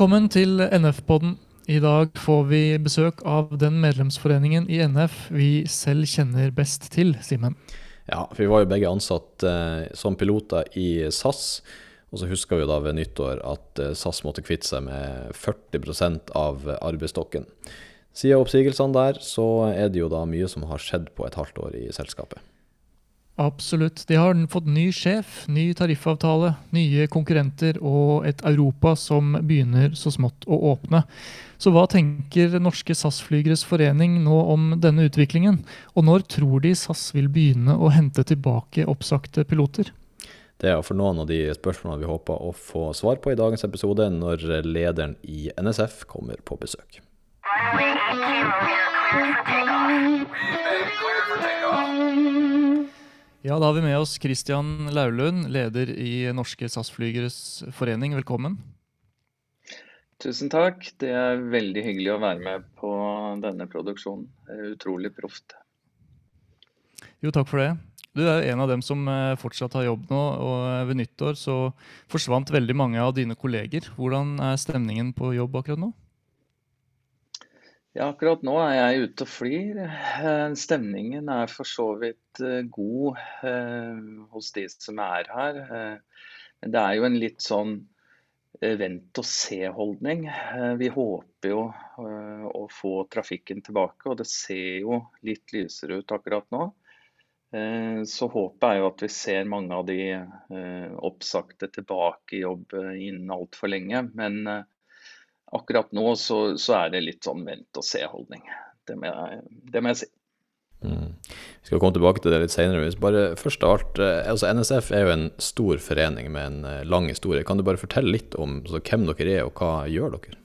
Velkommen til NF-podden. I dag får vi besøk av den medlemsforeningen i NF vi selv kjenner best til, Simen. Ja, for vi var jo begge ansatt eh, som piloter i SAS. Og så husker vi da ved nyttår at eh, SAS måtte kvitte seg med 40% av arbeidsstokken. Siden oppsigelsene der, så er det jo da mye som har skjedd på et halvt år i selskapet. Absolutt. De har fått ny sjef, ny tariffavtale, nye konkurrenter og et Europa som begynner så smått å åpne. Så hva tenker Norske SAS-flygeres forening nå om denne utviklingen? Og når tror de SAS vil begynne å hente tilbake oppsagte piloter? Det er for noen av de spørsmålene vi håper å få svar på i dagens episode, når lederen i NSF kommer på besøk. Ja, Da har vi med oss Christian Laulund, leder i Norske SAS-flygeres forening. Velkommen. Tusen takk. Det er veldig hyggelig å være med på denne produksjonen. Utrolig proft. Jo, takk for det. Du er jo en av dem som eh, fortsatt har jobb nå, og eh, ved nyttår så forsvant veldig mange av dine kolleger. Hvordan er stemningen på jobb akkurat nå? Ja, akkurat nå er jeg ute og flyr. Eh, stemningen er for så vidt god hos de som er her. Men det er jo en litt sånn Eh, vent-og-se-holdning. Eh, vi håper jo eh, å få trafikken tilbake, og det ser jo litt lysere ut akkurat nå. Så håpet er jo at vi ser mange av de oppsagte tilbake i jobb innen altfor lenge. Men akkurat nå så, så er det litt sånn vent-og-se-holdning. Det, det, må jeg si. Mm. Vi skal komme tilbake til det litt senere. Bare først av alt, eh, altså NSF er jo en stor forening med en eh, lang historie. Kan du bare fortelle litt om altså, hvem dere er, og hva gjør dere?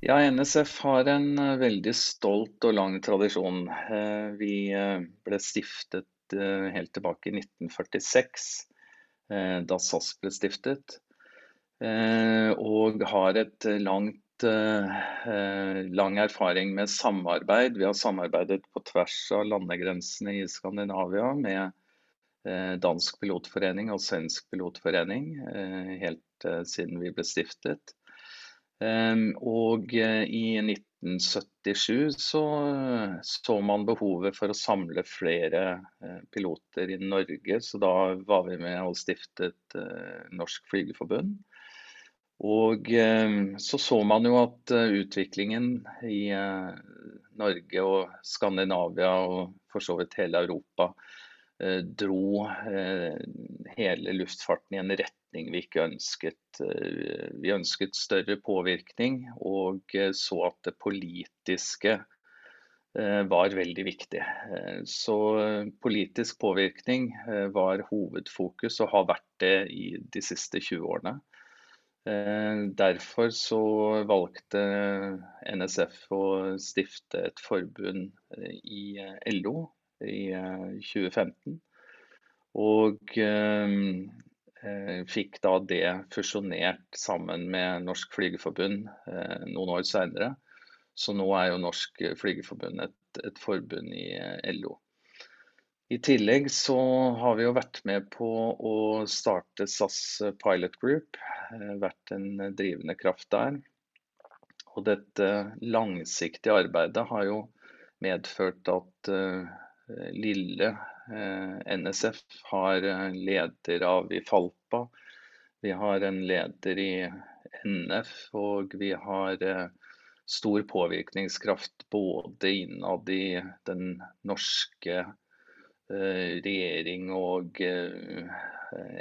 Ja, NSF har en eh, veldig stolt og lang tradisjon. Vi ble stiftet helt tilbake i 1946, da SAS ble stiftet. Og har et langt eh, lang erfaring med samarbeid. Vi har samarbeidet på tvers av landegrensene i Skandinavia med eh, Dansk pilotforening og Svensk pilotforening eh, helt eh, siden vi ble stiftet. Ehm, og eh, i 1977 så, så man behovet for å samle flere eh, piloter i Norge, så da var vi med og stiftet Norsk Flygerforbund. Og eh, så så man jo at eh, utviklingen i eh, Norge og Skandinavia og for så vidt hele Europa dro hele luftfarten i en retning vi ikke ønsket. Vi ønsket større påvirkning og så at det politiske var veldig viktig. Så politisk påvirkning var hovedfokus og har vært det i de siste 20 årene. Eh, derfor så valgte NSF å stifte et forbund eh, i eh, LO i 2015. Og fikk da det fusjonert sammen med Norsk Flygerforbund noen år seinere. Så nå er jo Norsk Flygerforbund et, et forbund i LO. I tillegg så har vi jo vært med på å starte SAS Pilot Group. Eh, vært en drivende kraft der. Og dette langsiktige arbeidet har jo medført at uh, lille uh, NSF har leder av i Falpa. Vi har en leder i NF, og vi har stor påvirkningskraft både innad i den norske Eh, regjering og eh,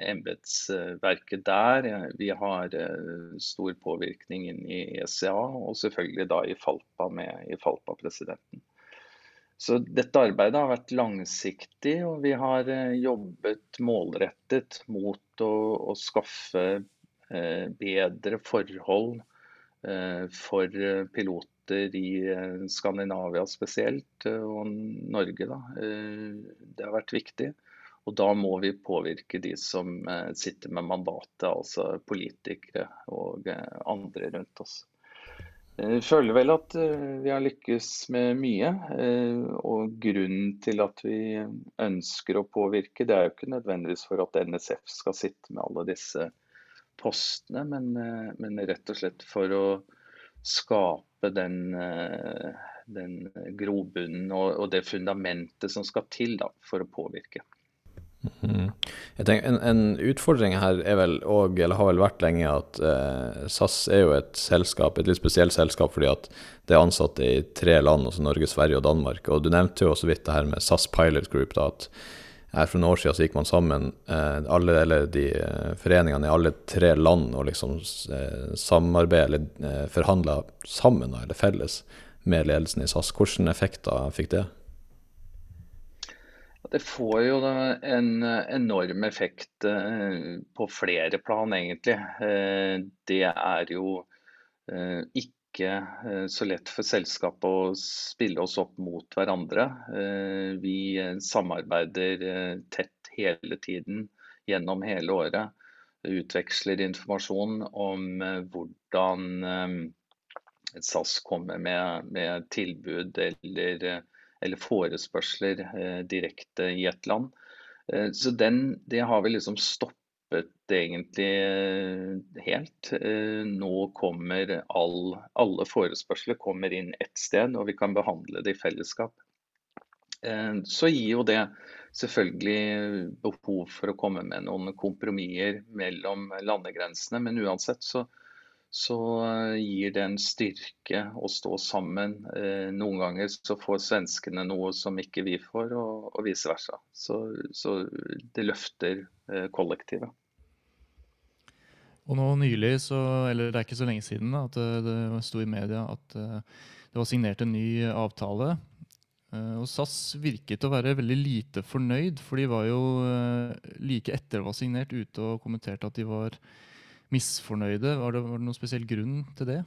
embetsverket der. Vi har eh, stor påvirkning inn i ECA, og selvfølgelig da i Falpa med i Falpa-presidenten. Så dette arbeidet har vært langsiktig, og vi har jobbet målrettet mot å, å skaffe bedre forhold for piloter i eh, Skandinavia spesielt, eh, og Norge. Da. Eh, det har vært viktig. Og da må vi påvirke de som sitter med mandatet, altså politikere og andre rundt oss. Jeg føler vel at vi har lykkes med mye. Og grunnen til at vi ønsker å påvirke, det er jo ikke nødvendigvis for at NSF skal sitte med alle disse postene, men, men rett og slett for å skape den den grobunnen og, og, det fundamentet som skal til da, for å påvirke. Mm. Jeg tenker en, en, utfordring her er vel og, eller har vel vært lenge, at eh, SAS er jo et selskap, et litt spesielt selskap fordi at det er ansatte i tre land, altså Norge, Sverige og Danmark. Og du nevnte jo også vidt det her med SAS Pilot Group, da, at her for noen år siden så gikk man sammen, eh, alle eller de eh, foreningene i alle tre land, og liksom eh, samarbeide eller forhandla sammen, eller felles, med ledelsen i SAS. Hvilke effekter fikk det? Det får jo en enorm effekt på flere plan, egentlig. Det er jo eh, ikke så lett for selskapet å spille oss opp mot hverandre. Vi samarbeider tett hele tiden gjennom hele året. Utveksler informasjon om hvordan SAS kommer med, med tilbud eller, eller forespørsler eh, direkte i et land. Eh, så den, det har vi liksom stoppet egentlig eh, helt. Eh, nå kommer all, alle forespørsler kommer inn ett sted, og vi kan behandle det i fellesskap. Eh, så gir jo det selvfølgelig behov for å komme med noen kompromisser mellom landegrensene, men uansett så, så eh, gir det en styrke å stå sammen. Eh, noen ganger så får svenskene noe som ikke vi får, og, og vice versa. Så, så, det løfter eh, kollektivet. Og nå nylig, så, eller det er ikke så lenge siden, at det sto i media at det var signert en ny avtale. Og SAS virket å være veldig lite fornøyd, for de var jo like etter det var signert ute og kommenterte at de var misfornøyde. Var det, var det noen spesiell grunn til det?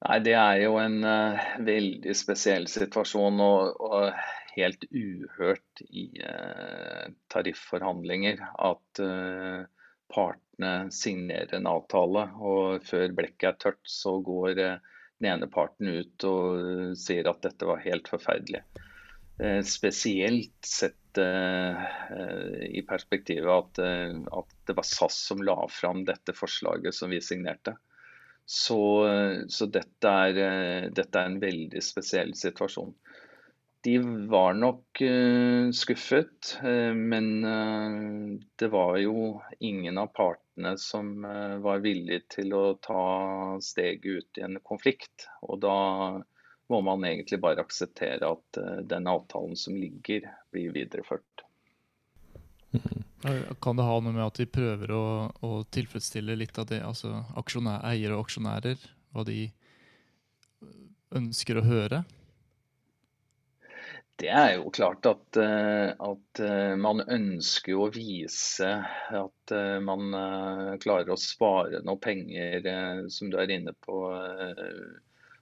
Nei, Det er jo en uh, veldig spesiell situasjon og, og helt uhørt i uh, tarifforhandlinger at uh, partene signerer en avtale, og før blekket er tørt, så går den ene parten ut og sier at dette var helt forferdelig. Spesielt sett i perspektivet at, uh, at, det var SAS som la fram dette forslaget som vi signerte. Så, så dette, er, dette, er, en veldig spesiell situasjon. De var nok skuffet, men det var jo ingen av partene som var villig til å ta steget ut i en konflikt. Og da må man egentlig bare akseptere at uh, den avtalen som ligger, blir videreført. Mm. Kan det ha noe med at de prøver å, å tilfredsstille litt av det, altså eiere og aksjonærer, hva de ønsker å høre? Det er jo klart at, eh, at, eh, man ønsker å vise at man klarer å spare noe penger, som du er inne på,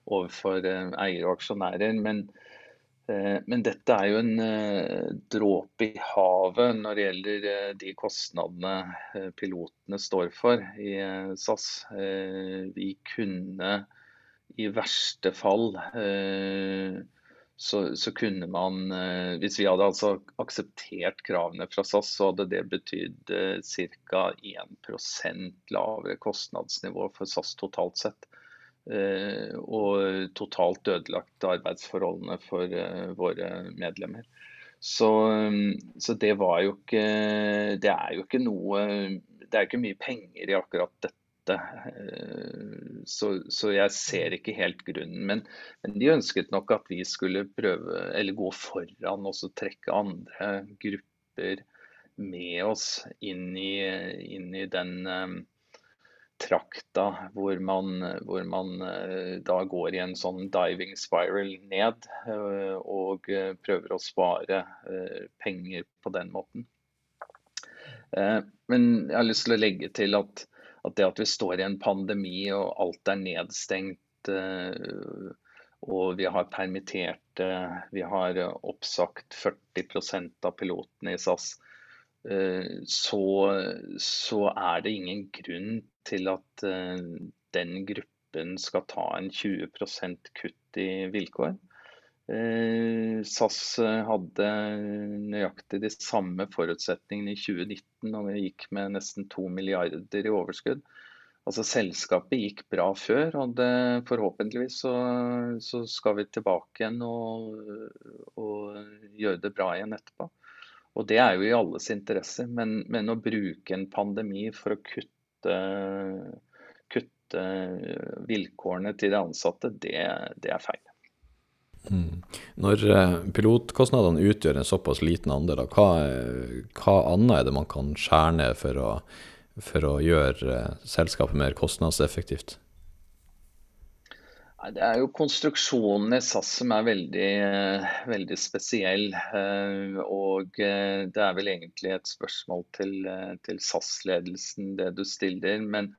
overfor eh, eiere og aksjonærer. Men, eh, men, dette er jo en eh, dråpe i havet når det gjelder de kostnadene pilotene står for i SAS. Vi kunne i verste fall så, så, kunne man, Hvis vi hadde altså akseptert kravene fra SAS, så hadde det betydd ca. 1% lavere kostnadsnivå for SAS totalt sett. Eh, og totalt ødelagt arbeidsforholdene for eh, våre medlemmer. Så, mm, så, det var jo ikke Det er jo ikke noe Det er ikke mye penger i akkurat dette. Eh, så, så jeg ser ikke helt grunnen. Men, men, de ønsket nok at vi skulle prøve, eller gå foran og trekke andre grupper med oss inn i, inn i den trakta hvor man, hvor man, eh, da går i en sånn diving spiral ned eh, og eh, prøver å spare penger på den måten. Men jeg har lyst til å legge til at, at det at vi står i en pandemi og alt er nedstengt og vi har permitterte, vi har oppsagt 40% av pilotene i SAS, så, så er det ingen grunn til at uh, den gruppen skal ta en 20% kutt i vilkår. Eh, SAS hadde nøyaktig de samme forutsetningene i 2019, og det gikk med nesten 2 milliarder i overskudd. Altså Selskapet gikk bra før, og det, forhåpentligvis så, så, skal vi tilbake igjen og, og gjøre det bra igjen etterpå. Og det er jo i alles interesse, men, men å bruke en pandemi for å kutte, kutte vilkårene til de ansatte, det, det er feil. Mm. Når eh, pilotkostnadene utgjør en såpass liten andel, hva, hva annet er det man kan skjære ned for å, for å gjøre eh, selskapet mer kostnadseffektivt? Det er jo konstruksjonen i SAS som er veldig, veldig spesiell. Eh, og eh, det er vel egentlig et spørsmål til, eh, til SAS-ledelsen det du stiller. Men,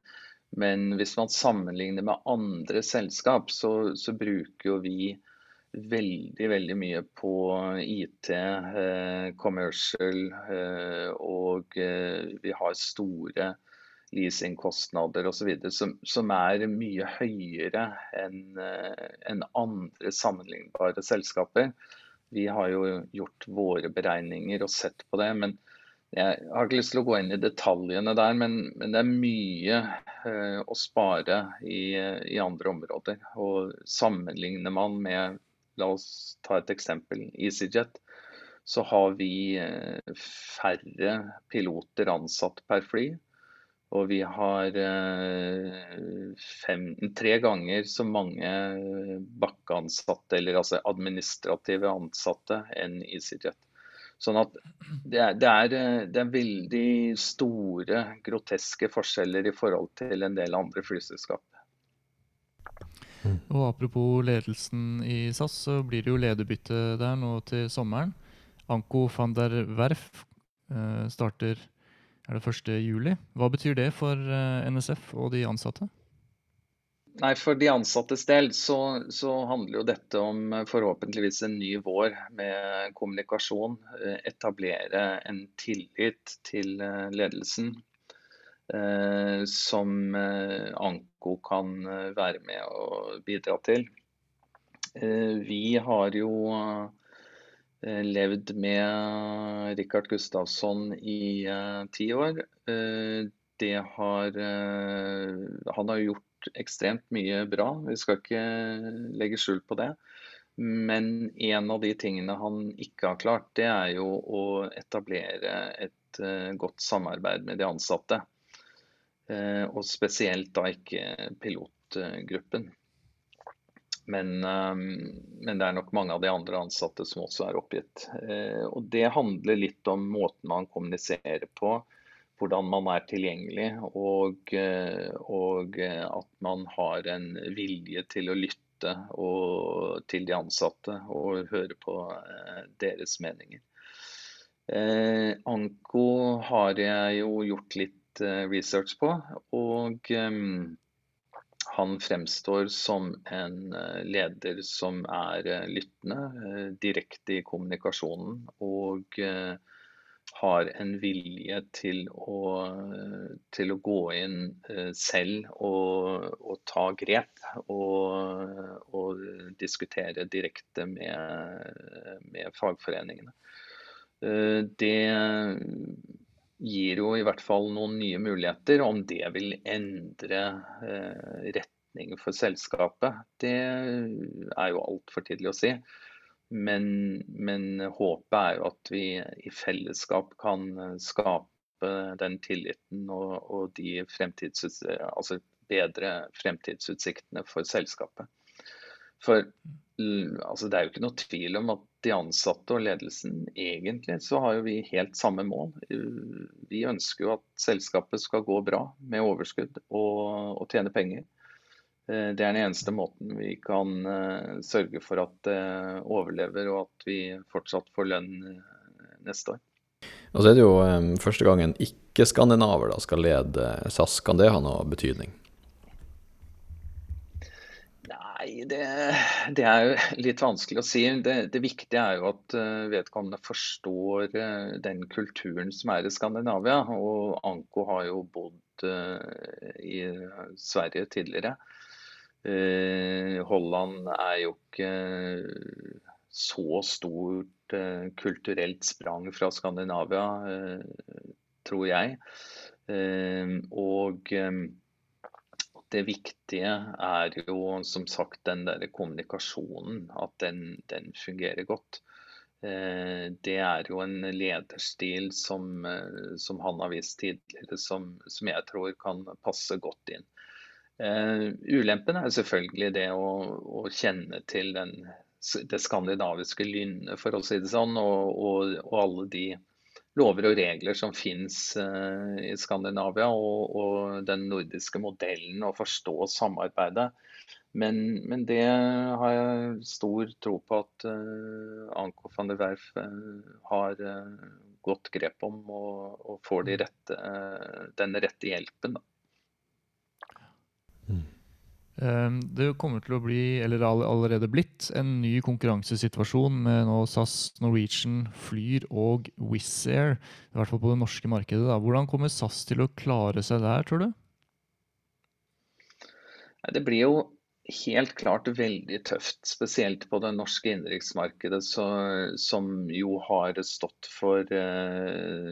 men, hvis man sammenligner med andre selskap, så, så bruker jo vi veldig, veldig mye på IT, commercial, og vi har store leasingkostnader osv. Som, som er mye høyere enn eh, en andre sammenlignbare selskaper. Vi har jo gjort våre beregninger og sett på det. men jeg har ikke lyst til å gå inn i detaljene der, men, men det er mye eh, å spare i, i, andre områder. Og Sammenligner man med La oss ta et eksempel. EasyJet. Så har vi eh, færre piloter ansatt per fly. Og vi har eh, fem, tre ganger så mange bakkeansatte, eller altså administrative ansatte, enn EasyJet. Sånn at det er, det, er, det er, veldig store, groteske forskjeller i forhold til en del andre flyselskap. Og Apropos ledelsen i SAS, så blir det jo lederbytte der nå til sommeren. Anko van der Werf eh, starter er det 1. juli. Hva betyr det for eh, NSF og de ansatte? Nei, For de ansattes del så, så, handler jo dette om eh, forhåpentligvis en ny vår med kommunikasjon. Eh, etablere en tillit til ledelsen eh, som Anko kan være med og bidra til. Eh, vi har jo levd med Rikard Gustavsson i uh, ti år. Det har Han har gjort ekstremt mye bra, vi skal ikke legge skjul på det. Men en av de tingene han ikke har klart, det er jo å etablere et godt samarbeid med de ansatte. Og spesielt da ikke pilotgruppen. Men, ehm, men, det er nok mange av de andre ansatte som også er oppgitt. Eh, og Det handler litt om måten man kommuniserer på, hvordan man er tilgjengelig, og, eh, og at man har en vilje til å lytte og, til de ansatte og høre på eh, deres meninger. Anko har jeg jo gjort litt research på. og ehm, han fremstår som en eh, leder som er eh, lyttende, eh, direkte i kommunikasjonen og har en vilje til å, til å gå inn selv og, og ta grep og, og, diskutere direkte med, med fagforeningene. Det gir jo i hvert fall noen nye muligheter. Om det vil endre eh, retning for selskapet, det er jo altfor tidlig å si. Men, men, håpet er jo at vi i fellesskap kan skape den tilliten og, og de altså bedre fremtidsutsiktene for selskapet. For altså, det er jo ikke noe tvil om at de ansatte og ledelsen egentlig så har jo vi helt samme mål. Vi ønsker jo at selskapet skal gå bra med overskudd og, og tjene penger. Eh, det er den eneste måten vi kan uh, sørge for at det uh, overlever og at vi fortsatt får lønn neste år. Og så er det jo første gangen ikke-skandinaver skal lede SAS. Kan det ha noe betydning? Nei, det, det, er jo litt vanskelig å si. Det, det viktige er jo at uh, vedkommende forstår uh, den kulturen som er i Skandinavia. Og Anko har jo bodd uh, i Sverige tidligere. Holland er jo ikke så stort kulturelt sprang fra Skandinavia, tror jeg. Og det viktige er jo som sagt den der kommunikasjonen, at den, den fungerer godt. Eh, det er jo en lederstil som, eh, som han har vist tidligere, som, som, jeg tror kan passe godt inn. Uh, ulempen er selvfølgelig det å, å kjenne til den, det skandinaviske lynnet, for å si det sånn, og, og, og alle de lover og regler som finnes uh, i Skandinavia, og, og, den nordiske modellen, og forstå samarbeidet. Men, men, det har jeg stor tro på at uh, Anko van der Werf uh, har godt grep om og, og får de rette, den rette hjelpen. Mm. Det kommer til å bli, eller allerede blitt, en ny konkurransesituasjon med nå SAS, Norwegian, Flyr og Wizz Air. I hvert fall på det norske markedet. Da. Hvordan kommer SAS til å klare seg der, tror du? Det blir jo helt klart veldig tøft, spesielt på det norske innenriksmarkedet, som jo har stått for eh,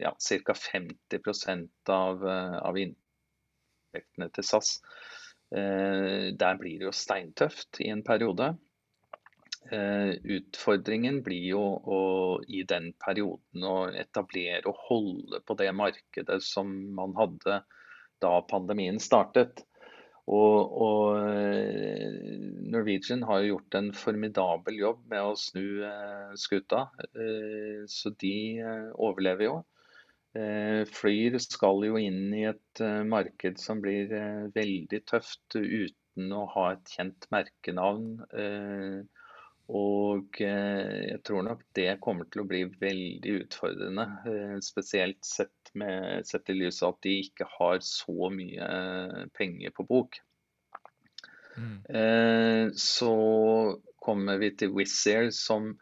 ja, ca. 50 av, eh, av inntektene til SAS. Eh, der blir det jo steintøft i en periode. Utfordringen blir jo å, i den perioden å etablere og holde på det markedet som man hadde da pandemien startet. Og, og, eh, Norwegian har gjort en formidabel jobb med å snu eh, skuta, eh, så de eh, overlever jo. Eh, Flyr skal jo inn i et eh, marked som blir veldig tøft uten å ha et kjent merkenavn. Og jeg tror nok det kommer til å bli veldig utfordrende. Spesielt sett, med, sett i lys av at de ikke har så mye penger på bok. Mm. Eh, så kommer vi til Wizz Air, som,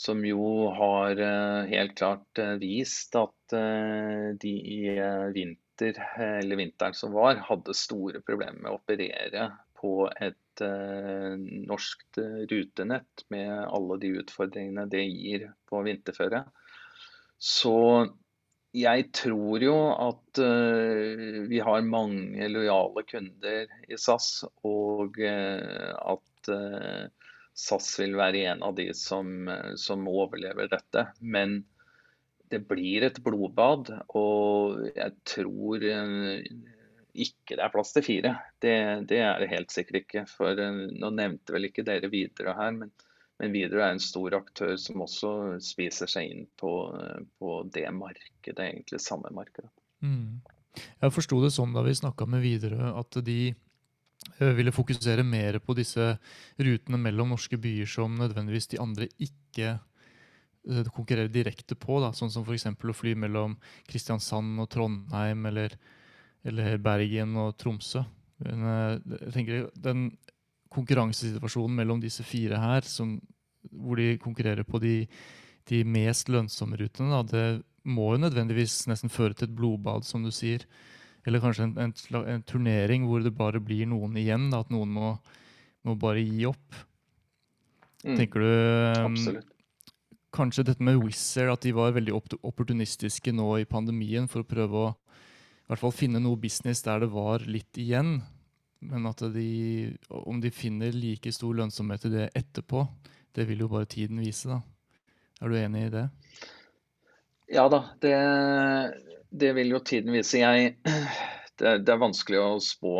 som jo har eh, helt klart eh, vist at de i vinter, eller vinteren som var, hadde store problemer med å operere på et norsk rutenett med alle de utfordringene det gir på vinterføre. Så jeg tror jo at vi har mange lojale kunder i SAS, og at SAS vil være en av de som, som, overlever dette. Men det blir et blodbad, og jeg tror ikke det er plass til fire. Det, det er det helt sikkert ikke. For nå nevnte vel ikke dere videre her, men men Widerøe er en stor aktør som også spiser seg inn på, på det markedet, egentlig samme markedet. Mm. Jeg forsto det sånn da vi snakka med Widerøe, at de eh, ville fokusere mer på disse rutene mellom norske byer som nødvendigvis de andre ikke eh, konkurrerer direkte på. Da. Sånn som f.eks. å fly mellom Kristiansand og Trondheim eller, eller Bergen og Tromsø. Men eh, jeg tenker den konkurransesituasjonen mellom disse fire her, som, hvor de konkurrerer på de, de mest lønnsomme rutene, da, det må jo nødvendigvis nesten føre til et blodbad, som du sier. Eller kanskje en, en, en turnering hvor det bare blir noen igjen. At noen må, må, bare gi opp. Mm. Tenker du um, Absolutt. Kanskje dette med Wizz Air, at de var veldig opportunistiske nå i pandemien for å prøve å i hvert fall finne noe business der det var litt igjen. Men at de, om de finner like stor lønnsomhet i det etterpå, det vil jo bare tiden vise. da. Er du enig i det? Ja da, det, det vil jo tiden vise. Jeg, det, det, er vanskelig å spå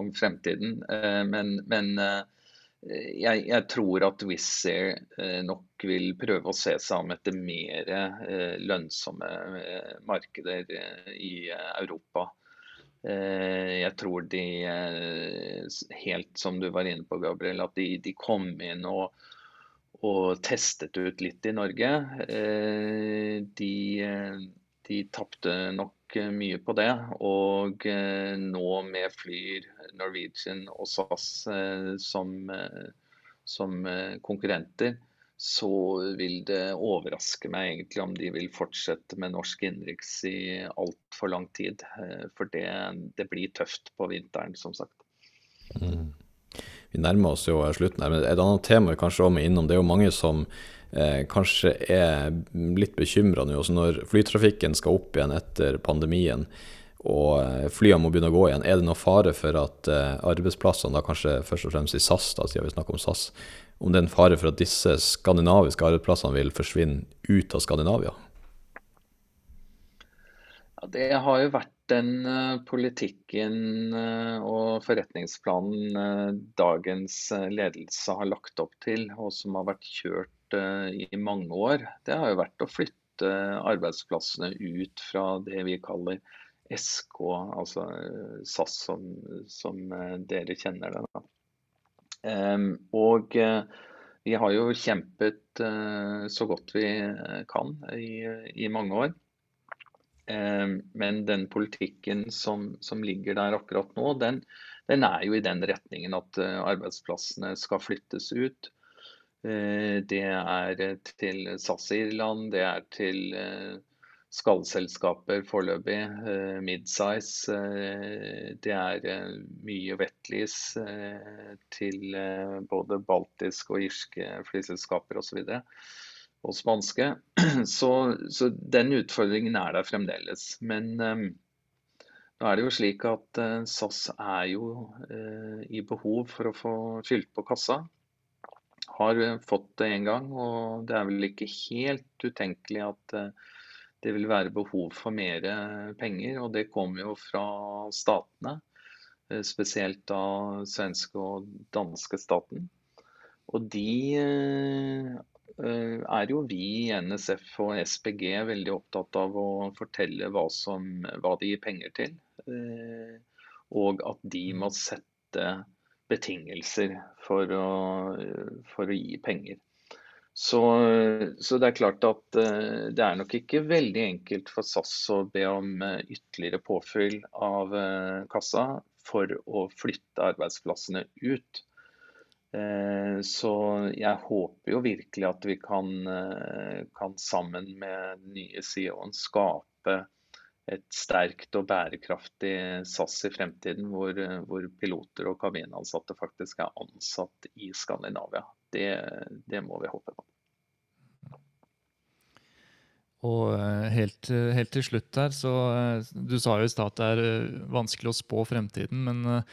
om fremtiden, eh, men, men eh, jeg, jeg, tror at Wizz Air eh, nok vil prøve å se seg om etter mer lønnsomme markeder i Europa. Eh, jeg tror de, eh, helt som du var inne på, Gabriel, at de, de kom inn og, og, testet ut litt i Norge. Eh, de, de tapte nok mye på det. Og nå med Flyr, Norwegian og SAS som, som konkurrenter, så vil det overraske meg egentlig om de vil fortsette med norsk innenriks i altfor lang tid. Eh, for det, det, blir tøft på vinteren, som sagt. Mm. Vi nærmer oss jo slutten her, men et annet tema vi kanskje også må innom, det er jo mange som eh, kanskje er litt bekymra nå. Også når flytrafikken skal opp igjen etter pandemien og eh, flyene må begynne å gå igjen, er det noe fare for at eh, arbeidsplassene, da kanskje først og fremst i SAS, da, siden vi snakker om SAS, om det er en fare for at disse skandinaviske arbeidsplassene vil forsvinne ut av Skandinavia? Ja, det har jo vært den uh, politikken uh, og forretningsplanen uh, dagens ledelse har lagt opp til, og som har vært kjørt i mange år. Det har jo vært å flytte arbeidsplassene ut fra det vi kaller SK, altså SAS som, som dere kjenner det. Og vi har jo kjempet så godt vi kan i, i mange år. Ehm, men den politikken som, som, ligger der akkurat nå, den, den, er jo i den retningen at eh, arbeidsplassene skal flyttes ut. Eh, det er til SAS Irland, det er til eh, skallselskaper foreløpig, midsize. Det er mye wetlease til både baltiske og irske flyselskaper osv. Og, så. Så, den utfordringen er der fremdeles. Men um, nå er det jo slik at uh, SAS er jo uh, i behov for å få fylt på kassa. Har uh, fått det en gang, og det er vel ikke helt utenkelig at det vil være behov for mer penger. Og det kommer jo fra statene, spesielt da svenske og danske staten. Og de Eh, er jo vi i NSF og SPG veldig opptatt av å fortelle hva, som, hva de gir penger til. Eh, og at de må sette betingelser for å, for å gi penger. Så, så, det er klart at eh, det er nok ikke veldig enkelt for SAS å be om ytterligere påfyll av kassa for å flytte arbeidsplassene ut. Eh, så jeg håper jo virkelig at vi kan, eh, kan sammen med den nye CEO-en skape et sterkt og bærekraftig SAS i fremtiden, hvor, hvor piloter og kabinansatte faktisk er ansatt i Skandinavia. Det, det må vi håpe på. Og eh, helt, helt, til slutt her, så Du sa jo i stad at det er vanskelig å spå fremtiden, men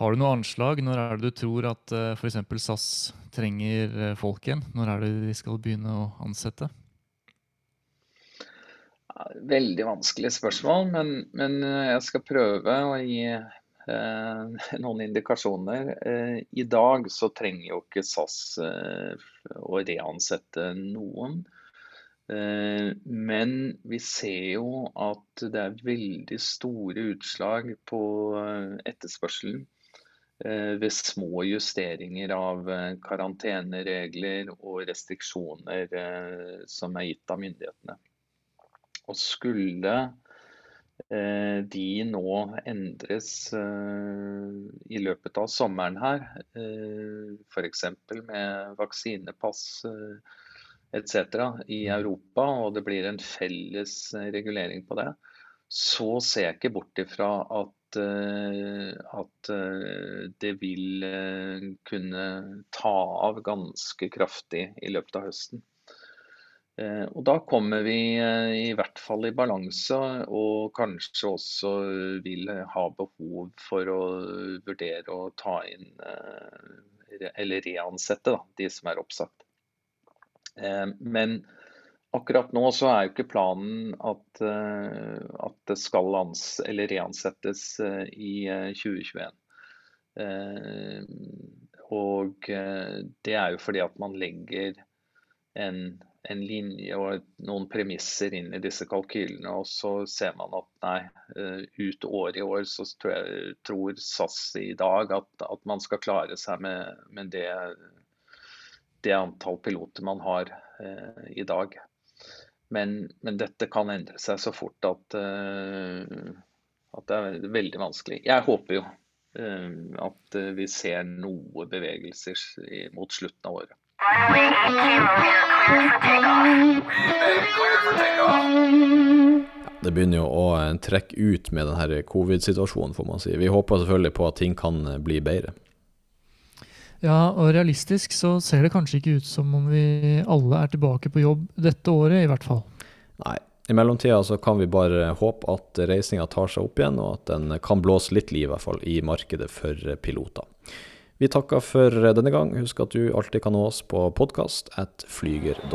har du noe anslag? Når er det du tror at eh, f.eks. SAS trenger eh, folk igjen? Når er det de skal begynne å ansette? Veldig vanskelig spørsmål, men, men eh, jeg skal prøve å gi eh, noen indikasjoner. Eh, I dag så trenger jo ikke SAS eh, å reansette noen. Men vi ser jo at det er veldig store utslag på etterspørselen ved små justeringer av eh, karanteneregler og restriksjoner eh, som er gitt av myndighetene. Og skulle de nå endres i løpet av sommeren her, f.eks. med vaksinepass etc. i Europa, og det blir en felles regulering på det, så ser jeg ikke bort ifra at Eh, at eh, det vil eh, kunne ta av ganske kraftig i løpet av høsten. Og Da kommer vi i hvert fall i balanse, og kanskje også vil ha behov for å vurdere å ta inn eller reansette da, de som er oppsagt. Men Akkurat nå så er jo ikke planen at, uh, at det skal ans eller reansettes uh, i uh, 2021. og det er jo fordi at man legger en, en linje og noen premisser inn i disse kalkylene, og så ser man at nei, ut året i år så tror, SAS i dag at, at, man skal klare seg med, med det, det antall piloter man har i dag. Men, men, dette kan endre seg så fort at, uh, at, det er veldig vanskelig. Jeg håper jo uh, at uh, vi ser noe bevegelser mot slutten av året. det begynner jo å eh, trekke ut med denne covid-situasjonen, får man si. Vi håper selvfølgelig på at ting kan eh, bli bedre. Ja, og realistisk så ser det kanskje ikke ut som om vi alle er tilbake på jobb dette året, i hvert fall. Nei. I mellomtida så kan vi bare håpe at reisinga tar seg opp igjen, og at den kan blåse litt liv i hvert fall i markedet for piloter. Vi takker for denne gang. Husk at du alltid kan nå oss på podkast at flyger.no.